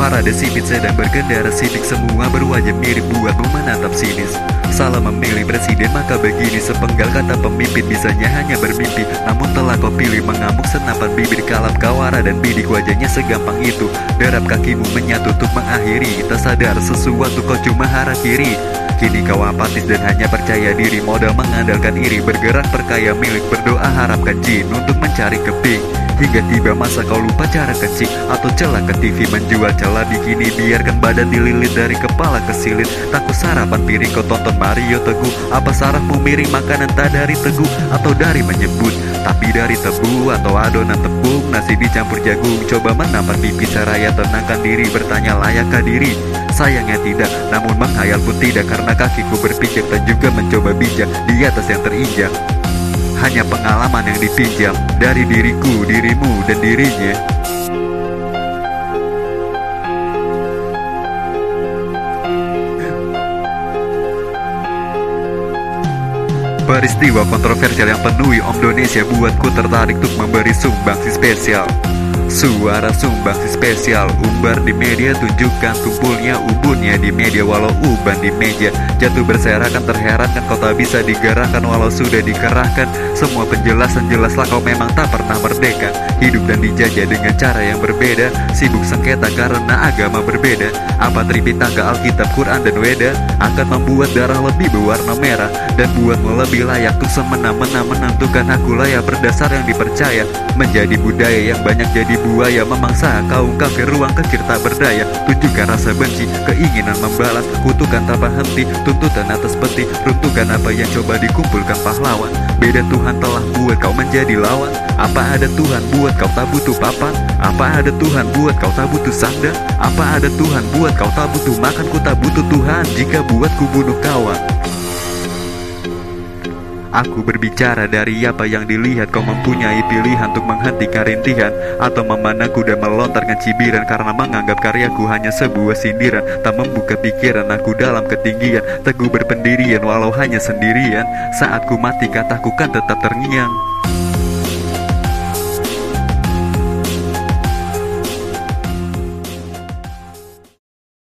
pada sipit sedang berkendara sidik Semua berwajah mirip buatmu menatap sinis. Salah memilih presiden maka begini Sepenggal kata pemimpin bisanya hanya bermimpi. Namun telah kau pilih mengamuk senapan bibir Kalap kawara dan bidik wajahnya segampang itu. Derap kakimu menyatu untuk mengakhiri. Tak sadar sesuatu kau cuma hara kiri Kini kau apatis dan hanya percaya diri. Modal mengandalkan iri Bergerak perkaya milik berdoa harapkan jin Untuk mencari keping Hingga tiba masa kau lupa cara kencing Atau celah ke TV menjual celah bikini. Biarkan badan dililit dari kepala ke silit. Takut sarapan piring kau tonton Mario Teguh. Apa sarafmu miring makanan tak dari teguh Atau dari menyebut? Tapi dari tebu atau adonan tepung Nasi dicampur jagung. Coba menampar pipi seraya tenangkan diri Bertanya layakkah diri? Sayangnya tidak, namun menghayal pun tidak Karena kakiku berpikir dan juga mencoba bijak Di atas yang terinjak hanya pengalaman yang dipinjam dari diriku, dirimu, dan dirinya. Peristiwa kontroversial yang penuhi Indonesia buatku tertarik untuk memberi sumbangsi spesial. Suara sumbangsi spesial Umbar di media tunjukkan tumpulnya ubunnya di media. Walau uban di meja Jatuh berserakan terherankan kau tak bisa digerakkan. Walau sudah dikerahkan Semua penjelasan jelaslah kau memang tak pernah dijajah dengan cara yang berbeda Sibuk sengketa karena agama berbeda. Apa Tripitaka, Alkitab, Quran dan Weda Akan membuat darah lebih berwarna merah Dan buatmu lebih layak tuh semena-mena Menentukan aku layak berdasar yang dipercaya. Menjadi budaya yang banyak jadi buaya memangsa kaum kafir ruang kecil tak berdaya. Tunjukkan rasa benci keinginan membalas kutukan tanpa henti tuntutan atas peti runtuhkan apa yang coba dikumpulkan pahlawan. Beda Tuhan telah buat kau menjadi lawan. Apa ada Tuhan buat kau tak butuh papan apa ada Tuhan buat kau tak butuh sandal apa ada Tuhan buat kau tak butuh makan? Ku tak butuh Tuhan jika buat ku bunuh kawan. Aku berbicara dari apa yang dilihat. Kau mempunyai pilihan untuk menghentikan rintihan Atau memandangku dan melontarkan cibiran Karena menganggap karyaku hanya sebuah sindiran. Tak membuka pikiran aku dalam ketinggian. Teguh berpendirian walau hanya sendirian. Saat ku mati kataku kan tetap terngiang